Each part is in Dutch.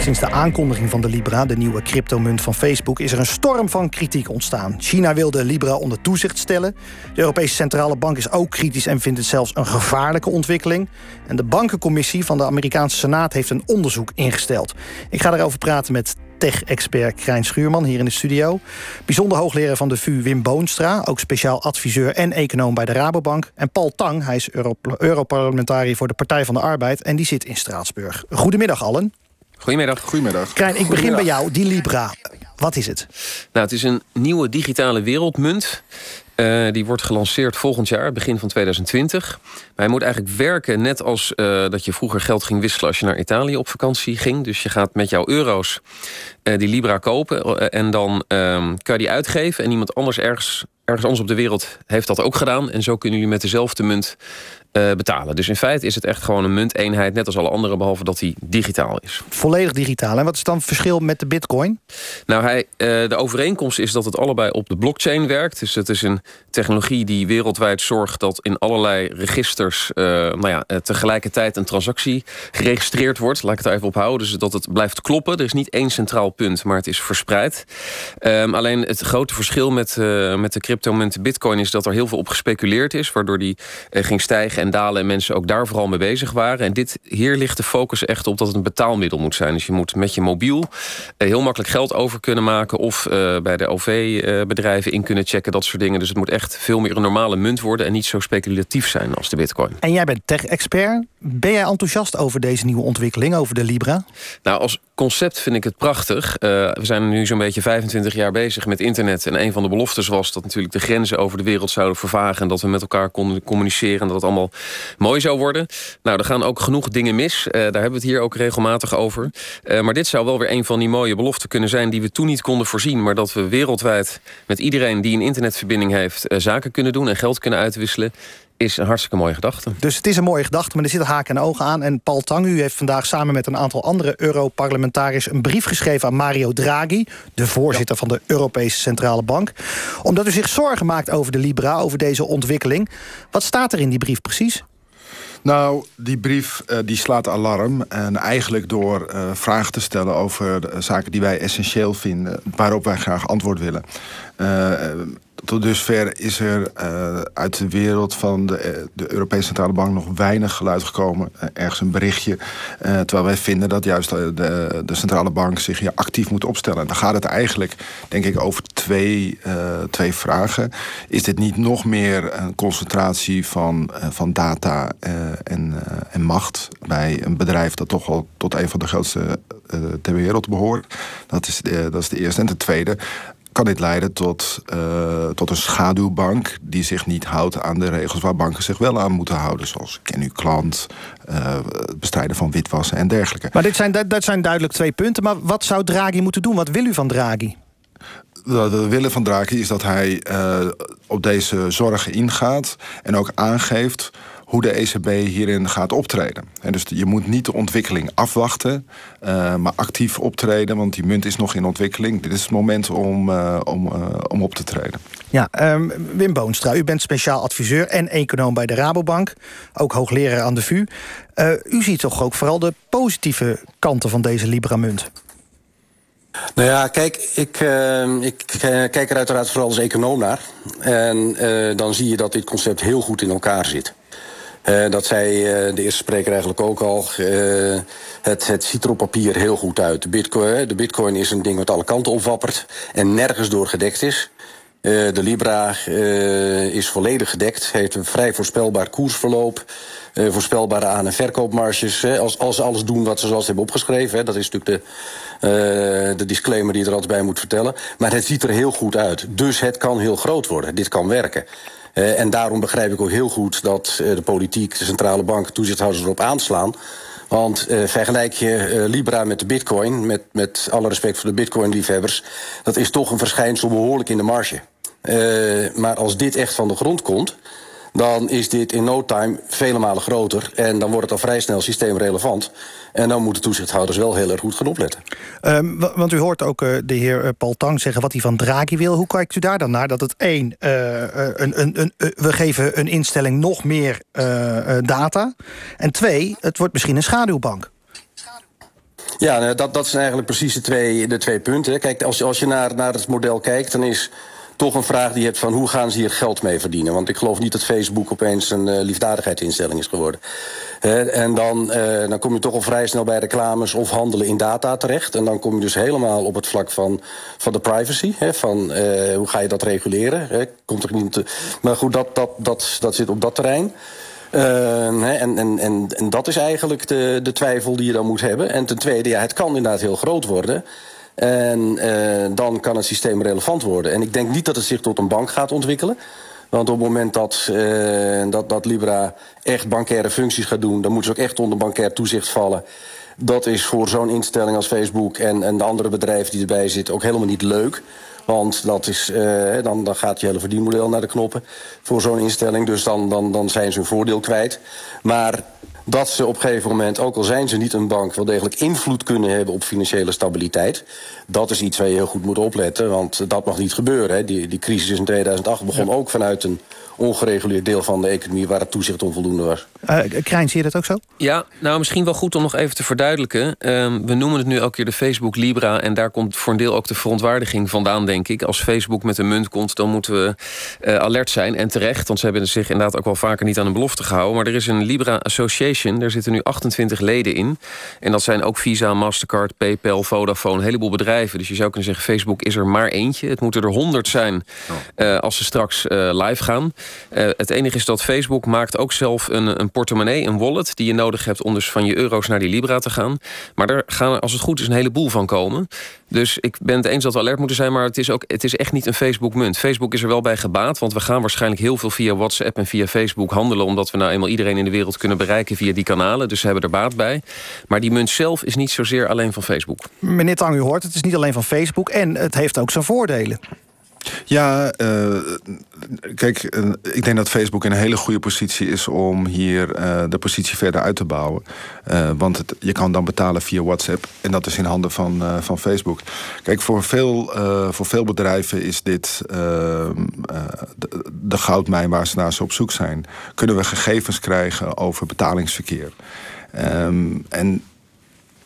Sinds de aankondiging van de Libra, de nieuwe cryptomunt van Facebook, is er een storm van kritiek ontstaan. China wil de Libra onder toezicht stellen. De Europese Centrale Bank is ook kritisch en vindt het zelfs een gevaarlijke ontwikkeling. En de bankencommissie van de Amerikaanse Senaat heeft een onderzoek ingesteld. Ik ga erover praten met tech-expert Krijn Schuurman hier in de studio. Bijzonder hoogleraar van de VU Wim Boonstra, ook speciaal adviseur en econoom bij de Rabobank. En Paul Tang, hij is Europarlementariër voor de Partij van de Arbeid en die zit in Straatsburg. Goedemiddag allen. Goedemiddag. Goedemiddag. Krijn, ik begin bij jou. Die Libra, wat is het? Nou, het is een nieuwe digitale wereldmunt. Uh, die wordt gelanceerd volgend jaar, begin van 2020. Maar hij moet eigenlijk werken net als uh, dat je vroeger geld ging wisselen als je naar Italië op vakantie ging. Dus je gaat met jouw euro's uh, die Libra kopen en dan ehm, kan je die uitgeven. En iemand anders ergens, ergens anders op de wereld heeft dat ook gedaan. En zo kunnen jullie met dezelfde munt uh, betalen. Dus in feite is het echt gewoon een munteenheid, net als alle andere, behalve dat hij digitaal is. Volledig digitaal. En wat is dan het verschil met de bitcoin? Nou, hij, uh, de overeenkomst is dat het allebei op de blockchain werkt. Dus het is een technologie die wereldwijd zorgt dat in allerlei registers uh, nou ja, tegelijkertijd een transactie geregistreerd wordt. Laat ik het er even op houden. Dus dat het blijft kloppen. Er is niet één centraal punt, maar het is verspreid. Um, alleen het grote verschil met, met de cryptomunt bitcoin is dat er heel veel op gespeculeerd is, waardoor die ging stijgen en dalen en mensen ook daar vooral mee bezig waren. En dit, hier ligt de focus echt op dat het een betaalmiddel moet zijn. Dus je moet met je mobiel eh, heel makkelijk geld over kunnen maken... of uh, bij de OV-bedrijven in kunnen checken, dat soort dingen. Dus het moet echt veel meer een normale munt worden... en niet zo speculatief zijn als de bitcoin. En jij bent tech-expert. Ben jij enthousiast over deze nieuwe ontwikkeling, over de Libra? Nou, als concept vind ik het prachtig. Uh, we zijn nu zo'n beetje 25 jaar bezig met internet. En een van de beloftes was dat natuurlijk de grenzen over de wereld zouden vervagen... en dat we met elkaar konden communiceren en dat het allemaal mooi zou worden. Nou, er gaan ook genoeg dingen mis. Uh, daar hebben we het hier ook regelmatig over. Uh, maar dit zou wel weer een van die mooie beloften kunnen zijn... die we toen niet konden voorzien. Maar dat we wereldwijd met iedereen die een internetverbinding heeft... Zaken kunnen doen en geld kunnen uitwisselen is een hartstikke mooie gedachte. Dus het is een mooie gedachte, maar er zitten haken en ogen aan. En Paul Tang, u heeft vandaag samen met een aantal andere Europarlementariërs... een brief geschreven aan Mario Draghi, de voorzitter ja. van de Europese Centrale Bank. Omdat u zich zorgen maakt over de Libra, over deze ontwikkeling. Wat staat er in die brief precies? Nou, die brief uh, die slaat alarm. En eigenlijk door uh, vragen te stellen over de zaken die wij essentieel vinden... waarop wij graag antwoord willen. Uh, tot dusver is er uh, uit de wereld van de, de, Europese Centrale Bank nog weinig geluid gekomen. Uh, ergens een berichtje. Terwijl wij vinden dat juist de, de, de, Centrale Bank zich hier actief moet opstellen. En dan gaat het eigenlijk, denk ik, over twee, twee vragen. Is dit niet nog meer een concentratie van, van data en, en macht bij een bedrijf dat toch al tot een van de grootste ter wereld behoort? Dat is, dat is de eerste. En de tweede, kan dit leiden tot, uh, tot een schaduwbank die zich niet houdt aan de regels waar banken zich wel aan moeten houden. Zoals ken uw klant, uh, het bestrijden van witwassen en dergelijke. Maar dit zijn, dat zijn duidelijk twee punten. Maar wat zou Draghi moeten doen? Wat wil u van Draghi? Wat we willen van Draghi is dat hij uh, op deze zorgen ingaat en ook aangeeft hoe de ECB hierin gaat optreden. En dus je moet niet de ontwikkeling afwachten, uh, maar actief optreden, want die munt is nog in ontwikkeling. Dit is het moment om, uh, om, uh, om op te treden. Ja, um, Wim Boonstra, u bent speciaal adviseur en econoom bij de Rabobank, ook hoogleraar aan de VU. u ziet toch ook vooral de positieve kanten van deze Libra-munt? Nou ja, kijk, ik, uh, ik kijk er uiteraard vooral als econoom naar. En uh, dan zie je dat dit concept heel goed in elkaar zit. Uh, dat zei uh, de eerste spreker eigenlijk ook al. Uh, het, het ziet er op papier heel goed uit. De bitcoin, de bitcoin is een ding wat alle kanten opwappert en nergens door gedekt is. de Libra is volledig gedekt, heeft een vrij voorspelbaar koersverloop. voorspelbare aan- en verkoopmarges. als, als ze alles doen wat ze zoals hebben opgeschreven. Hè, dat is natuurlijk de, de disclaimer die er altijd bij moet vertellen. Maar het ziet er heel goed uit. Dus het kan heel groot worden. Dit kan werken. Uh, en daarom begrijp ik ook heel goed dat uh, de politiek, de centrale bank, toezichthouders erop aanslaan. Want uh, vergelijk je Libra met de bitcoin, met, met alle respect voor de bitcoin-liefhebbers, dat is toch een verschijnsel behoorlijk in de marge. maar als dit echt van de grond komt, dan is dit in no time vele malen groter. En dan wordt het al vrij snel systeemrelevant. En dan moeten toezichthouders wel heel erg goed gaan opletten. Um, want u hoort ook uh, de heer Paul Tang zeggen wat hij van Draghi wil. Hoe kijkt u daar dan naar? Dat het één, uh, een, een, een, we geven een instelling nog meer uh, data. En twee, het wordt misschien een schaduwbank. Ja, nou, dat, dat zijn eigenlijk precies de twee, de twee punten. Kijk, als, als je naar, naar het model kijkt, dan is toch een vraag die je hebt van hoe gaan ze hier geld mee verdienen? Want ik geloof niet dat Facebook opeens een uh, liefdadigheidsinstelling is geworden. en dan, uh, dan kom je toch al vrij snel bij reclames of handelen in data terecht. En dan kom je dus helemaal op het vlak van, van de privacy. van uh, hoe ga je dat reguleren? komt er niet maar goed, dat, dat, dat, dat zit op dat terrein. Uh, en, en, en, en dat is eigenlijk de, de twijfel die je dan moet hebben. En ten tweede, ja, het kan inderdaad heel groot worden. En uh, dan kan het systeem relevant worden. En ik denk niet dat het zich tot een bank gaat ontwikkelen. Want op het moment dat, uh, dat, dat Libra echt bankaire functies gaat doen... dan moeten ze ook echt onder bankair toezicht vallen. Dat is voor zo'n instelling als Facebook en, en de andere bedrijven die erbij zitten... ook helemaal niet leuk. Want dat is, uh, dan, dan gaat je hele verdienmodel naar de knoppen voor zo'n instelling. Dus dan, dan, dan zijn ze hun voordeel kwijt. Maar dat ze op een gegeven moment, ook al zijn ze niet een bank... wel degelijk invloed kunnen hebben op financiële stabiliteit. Dat is iets waar je heel goed moet opletten, want dat mag niet gebeuren. Hè. Die, die crisis in 2008 begon ook vanuit een ongereguleerd deel van de economie... waar het toezicht onvoldoende was. Uh, Krijn, zie je dat ook zo? Ja, nou misschien wel goed om nog even te verduidelijken. Uh, we noemen het nu elke keer de Facebook Libra... en daar komt voor een deel ook de verontwaardiging vandaan, denk ik. Als Facebook met een munt komt, dan moeten we uh, alert zijn. En terecht, want ze hebben zich inderdaad ook wel vaker niet aan een belofte gehouden. Maar er is een Libra Association, daar zitten nu 28 leden in. En dat zijn ook Visa, Mastercard, PayPal, Vodafone, een heleboel bedrijven. Dus je zou kunnen zeggen, Facebook is er maar eentje. Het moeten er 100 zijn oh. als ze straks live gaan. Uh, het enige is dat Facebook maakt ook zelf een, een portemonnee, een wallet... die je nodig hebt om dus van je euro's naar die Libra te gaan. Maar daar gaan, als het goed is, een heleboel van komen. Dus ik ben het eens dat we alert moeten zijn... maar het is, ook, het is echt niet een Facebook-munt. Facebook is er wel bij gebaat, want we gaan waarschijnlijk heel veel... via WhatsApp en via Facebook handelen... omdat we nou eenmaal iedereen in de wereld kunnen bereiken via die kanalen. Dus ze hebben er baat bij. Maar die munt zelf is niet zozeer alleen van Facebook. Meneer Tang, u hoort, het is niet alleen van Facebook... en het heeft ook zijn voordelen. Ja, uh, kijk, uh, ik denk dat Facebook in een hele goede positie is om hier uh, de positie verder uit te bouwen. want je kan dan betalen via WhatsApp en dat is in handen van, van Facebook. Kijk, voor veel, voor veel bedrijven is dit de, de goudmijn waar ze naar ze op zoek zijn. Kunnen we gegevens krijgen over betalingsverkeer? Um, en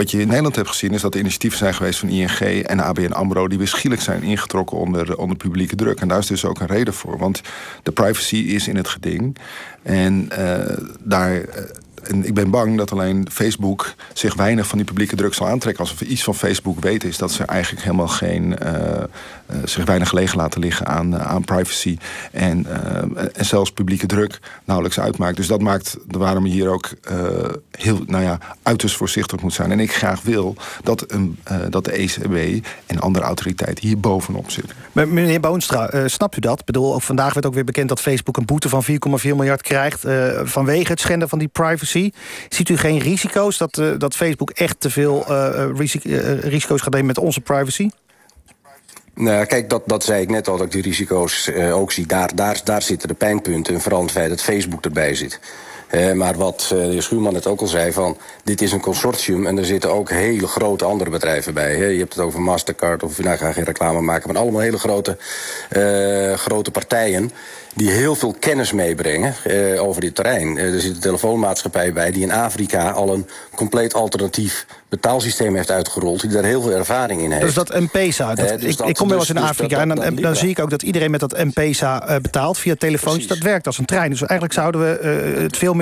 wat je in Nederland hebt gezien is dat er initiatieven zijn geweest van ING en ABN AMRO... die weer zijn ingetrokken onder, onder publieke druk. En daar is dus ook een reden voor. Want de privacy is in het geding. En uh, daar... En ik ben bang dat alleen Facebook zich weinig van die publieke druk zal aantrekken. Als we iets van Facebook weten, is dat ze eigenlijk helemaal geen. Uh, uh, zich weinig gelegen laten liggen aan, uh, aan privacy. En, en zelfs publieke druk nauwelijks uitmaakt. Dus dat maakt waarom je hier ook heel, nou ja, uiterst voorzichtig moet zijn. En ik graag wil dat, een, dat de ECB en andere autoriteiten hier bovenop zitten. Meneer Boonstra, snapt u dat? Ik bedoel, vandaag werd ook weer bekend dat Facebook een boete van 4,4 miljard krijgt. vanwege het schenden van die privacy. Ziet u geen risico's dat, uh, dat Facebook echt te veel uh, risico's gaat nemen met onze privacy? Nou, kijk, dat, dat zei ik net al, dat ik die risico's ook zie. Daar, daar, daar zitten de pijnpunten. En vooral het feit dat Facebook erbij zit. Uh, maar wat uh, de heer Schuurman net ook al zei, van dit is een consortium... en er zitten ook hele grote andere bedrijven bij. Hè. Je hebt het over Mastercard, of nou, ik ga geen reclame maken... maar allemaal hele grote, grote partijen die heel veel kennis meebrengen uh, over dit terrein. Er zit een telefoonmaatschappij bij die in Afrika al een compleet alternatief betaalsysteem heeft uitgerold, die daar heel veel ervaring in heeft. Dus dat M-Pesa, dus ik, kom wel eens dus, in Afrika dus dat, en dan, dan, zie ik ook dat iedereen met dat M-Pesa betaalt via telefoons. Dat werkt als een trein. Dus eigenlijk zouden we het veel meer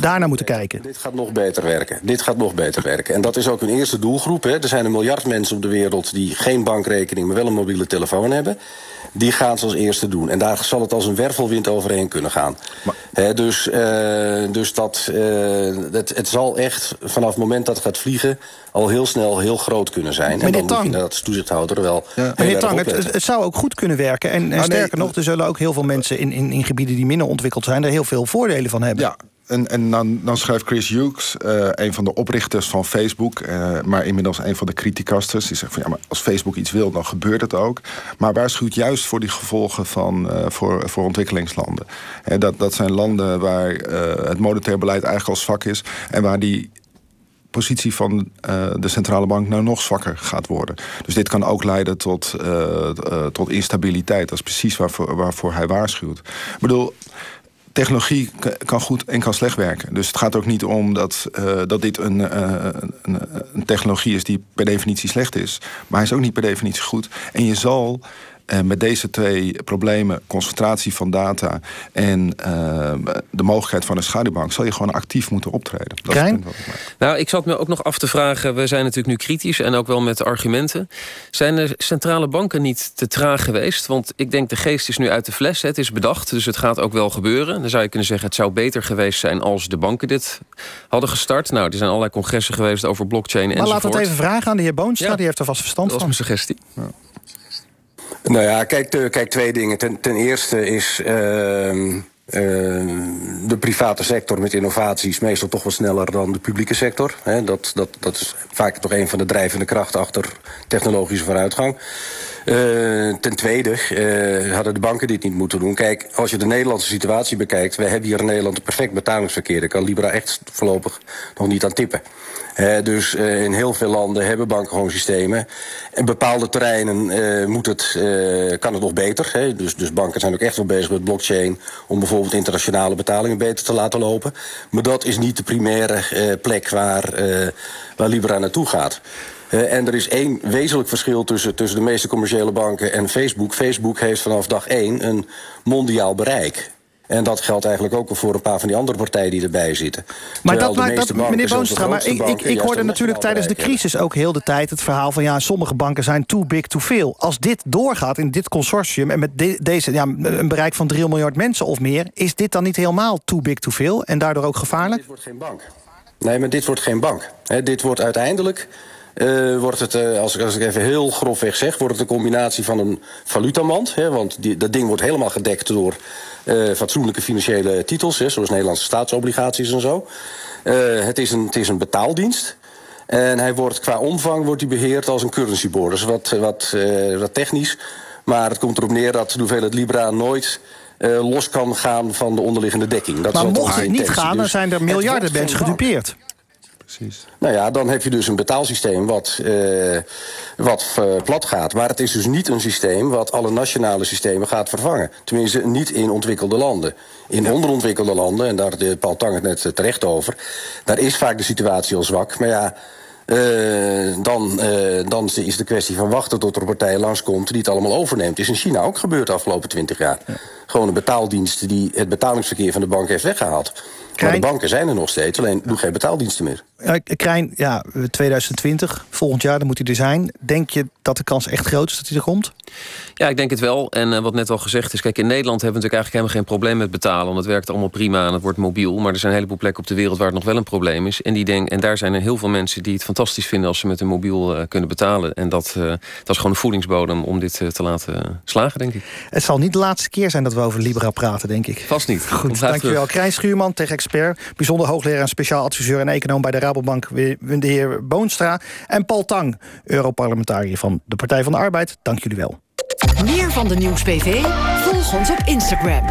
daarnaar moeten kijken. Dit gaat nog beter werken. Dit gaat nog beter werken. En dat is ook een eerste doelgroep. Hè. Er zijn een miljard mensen op de wereld die geen bankrekening, maar wel een mobiele telefoon hebben die gaan ze als eerste doen. En daar zal het als een wervelwind overheen kunnen gaan. He, dus uh, dus dat, uh, het, het zal echt vanaf het moment dat het gaat vliegen... al heel snel heel groot kunnen zijn. Meneer en dan Tang. moet je als toezichthouder wel ja. Meneer Tang, het, het, zou ook goed kunnen werken. En, en ah, sterker nee, nog, er zullen ook heel veel mensen in, in, in gebieden die minder ontwikkeld zijn... er heel veel voordelen van hebben. Ja, en, en dan, dan schrijft Chris Hughes, uh, een van de oprichters van Facebook... Uh, maar inmiddels een van de criticasters... die zegt van ja, maar als Facebook iets wil, dan gebeurt het ook. Maar waarschuwt juist voor die gevolgen van, uh, voor, voor ontwikkelingslanden. En dat, dat zijn landen waar het monetair beleid eigenlijk al zwak is... en waar die positie van de centrale bank nou nog zwakker gaat worden. Dus dit kan ook leiden tot, tot instabiliteit. Dat is precies waarvoor hij waarschuwt. Ik bedoel, technologie kan goed en kan slecht werken. Dus het gaat ook niet om dat, uh, dat dit een, uh, een, een, technologie is die per definitie slecht is. Maar hij is ook niet per definitie goed. En je zal uh, met deze twee problemen, concentratie van data en de mogelijkheid van een schaduwbank, zal je gewoon actief moeten optreden. Dat is het punt wat ik. Nou, ik zat me ook nog af te vragen. We zijn natuurlijk nu kritisch en ook wel met argumenten. Zijn de centrale banken niet te traag geweest? Want ik denk de geest is nu uit de fles. Het is bedacht, dus het gaat ook wel gebeuren. Dan zou je kunnen zeggen, het zou beter geweest zijn als de banken dit hadden gestart. Nou, er zijn allerlei congressen geweest over blockchain en. Maar laten we het even vragen aan de heer Boonstra. Die heeft er vast verstand van. Dat was mijn suggestie. Ja. Nou ja, kijk, kijk twee dingen. Ten, ten eerste is. Uh, de private sector met innovaties meestal toch wel sneller dan de publieke sector. dat, dat, dat is vaak toch een van de drijvende krachten achter technologische vooruitgang. Uh, ten tweede uh, hadden de banken dit niet moeten doen. Kijk, als je de Nederlandse situatie bekijkt... we hebben hier in Nederland een perfect betalingsverkeer. Daar kan Libra echt voorlopig nog niet aan tippen. Dus in heel veel landen hebben banken gewoon systemen. In bepaalde terreinen moet het, kan het nog beter. Dus, dus banken zijn ook echt wel bezig met blockchain... om bijvoorbeeld internationale betalingen beter te laten lopen. Maar dat is niet de primaire plek waar, waar Libra naartoe gaat. En er is één wezenlijk verschil tussen, tussen de meeste commerciële banken en Facebook. Facebook heeft vanaf dag één een mondiaal bereik. En dat geldt eigenlijk ook voor een paar van die andere partijen die erbij zitten. Maar dat maakt dat, meneer Boonstra, maar ik, ik, ik hoorde natuurlijk tijdens de crisis ook heel de tijd het verhaal van ja, sommige banken zijn too big to fail. Als dit doorgaat in dit consortium en met deze ja, een bereik van 3 miljard mensen of meer, is dit dan niet helemaal too big to fail en daardoor ook gevaarlijk? Dit wordt geen bank. Nee, maar dit wordt geen bank. dit wordt uiteindelijk uh, wordt het, uh, als, als ik even heel grofweg zeg, wordt het een combinatie van een valutamand. Hè, want die, dat ding wordt helemaal gedekt door uh, fatsoenlijke financiële titels, hè, zoals Nederlandse staatsobligaties en zo. het, is een, het is een betaaldienst. En hij wordt qua omvang wordt hij beheerd als een currency board. Dus wat, wat, wat technisch. Maar het komt erop neer dat de hoeveelheid Libra nooit los kan gaan van de onderliggende dekking. Dat maar mocht het niet gaan, dan dus zijn er miljarden mensen gedupeerd precies. Nou ja, dan heb je dus een betaalsysteem wat, uh, wat uh, plat gaat. Maar het is dus niet een systeem wat alle nationale systemen gaat vervangen. Tenminste, niet in ontwikkelde landen. In onderontwikkelde landen, en daar de Paul Tang het net terecht over... daar is vaak de situatie al zwak. Maar ja, uh, dan, uh, dan is de kwestie van wachten tot er een partij langskomt die het allemaal overneemt. Is in China ook gebeurd de afgelopen twintig jaar. Ja. Gewoon een betaaldienst die het betalingsverkeer van de bank heeft weggehaald. Maar de banken zijn er nog steeds, alleen doen geen betaaldiensten meer. Krijn, ja, 2020, volgend jaar, dan moet hij er zijn. Denk je dat de kans echt groot is dat hij er komt? Ja, ik denk het wel. En uh, wat net al gezegd is, kijk, in Nederland hebben we natuurlijk eigenlijk helemaal geen probleem met betalen. Want het werkt allemaal prima en het wordt mobiel. Maar er zijn een heleboel plekken op de wereld waar het nog wel een probleem is. En, die denk, en daar zijn er heel veel mensen die het fantastisch vinden als ze met een mobiel uh, kunnen betalen. En dat, uh, dat is gewoon een voedingsbodem om dit te laten slagen, denk ik. Het zal niet de laatste keer zijn dat we over Libra praten, denk ik. Vast niet. Goed, dankjewel. Krijn Schuurman, tech-expert, bijzonder hoogleraar en speciaal adviseur en econoom bij de Rabobank, de heer Boonstra. En Paul Tang, Europarlementariër van de Partij van de Arbeid. Dank jullie wel. Meer van de Nieuws PV? Volg ons op Instagram.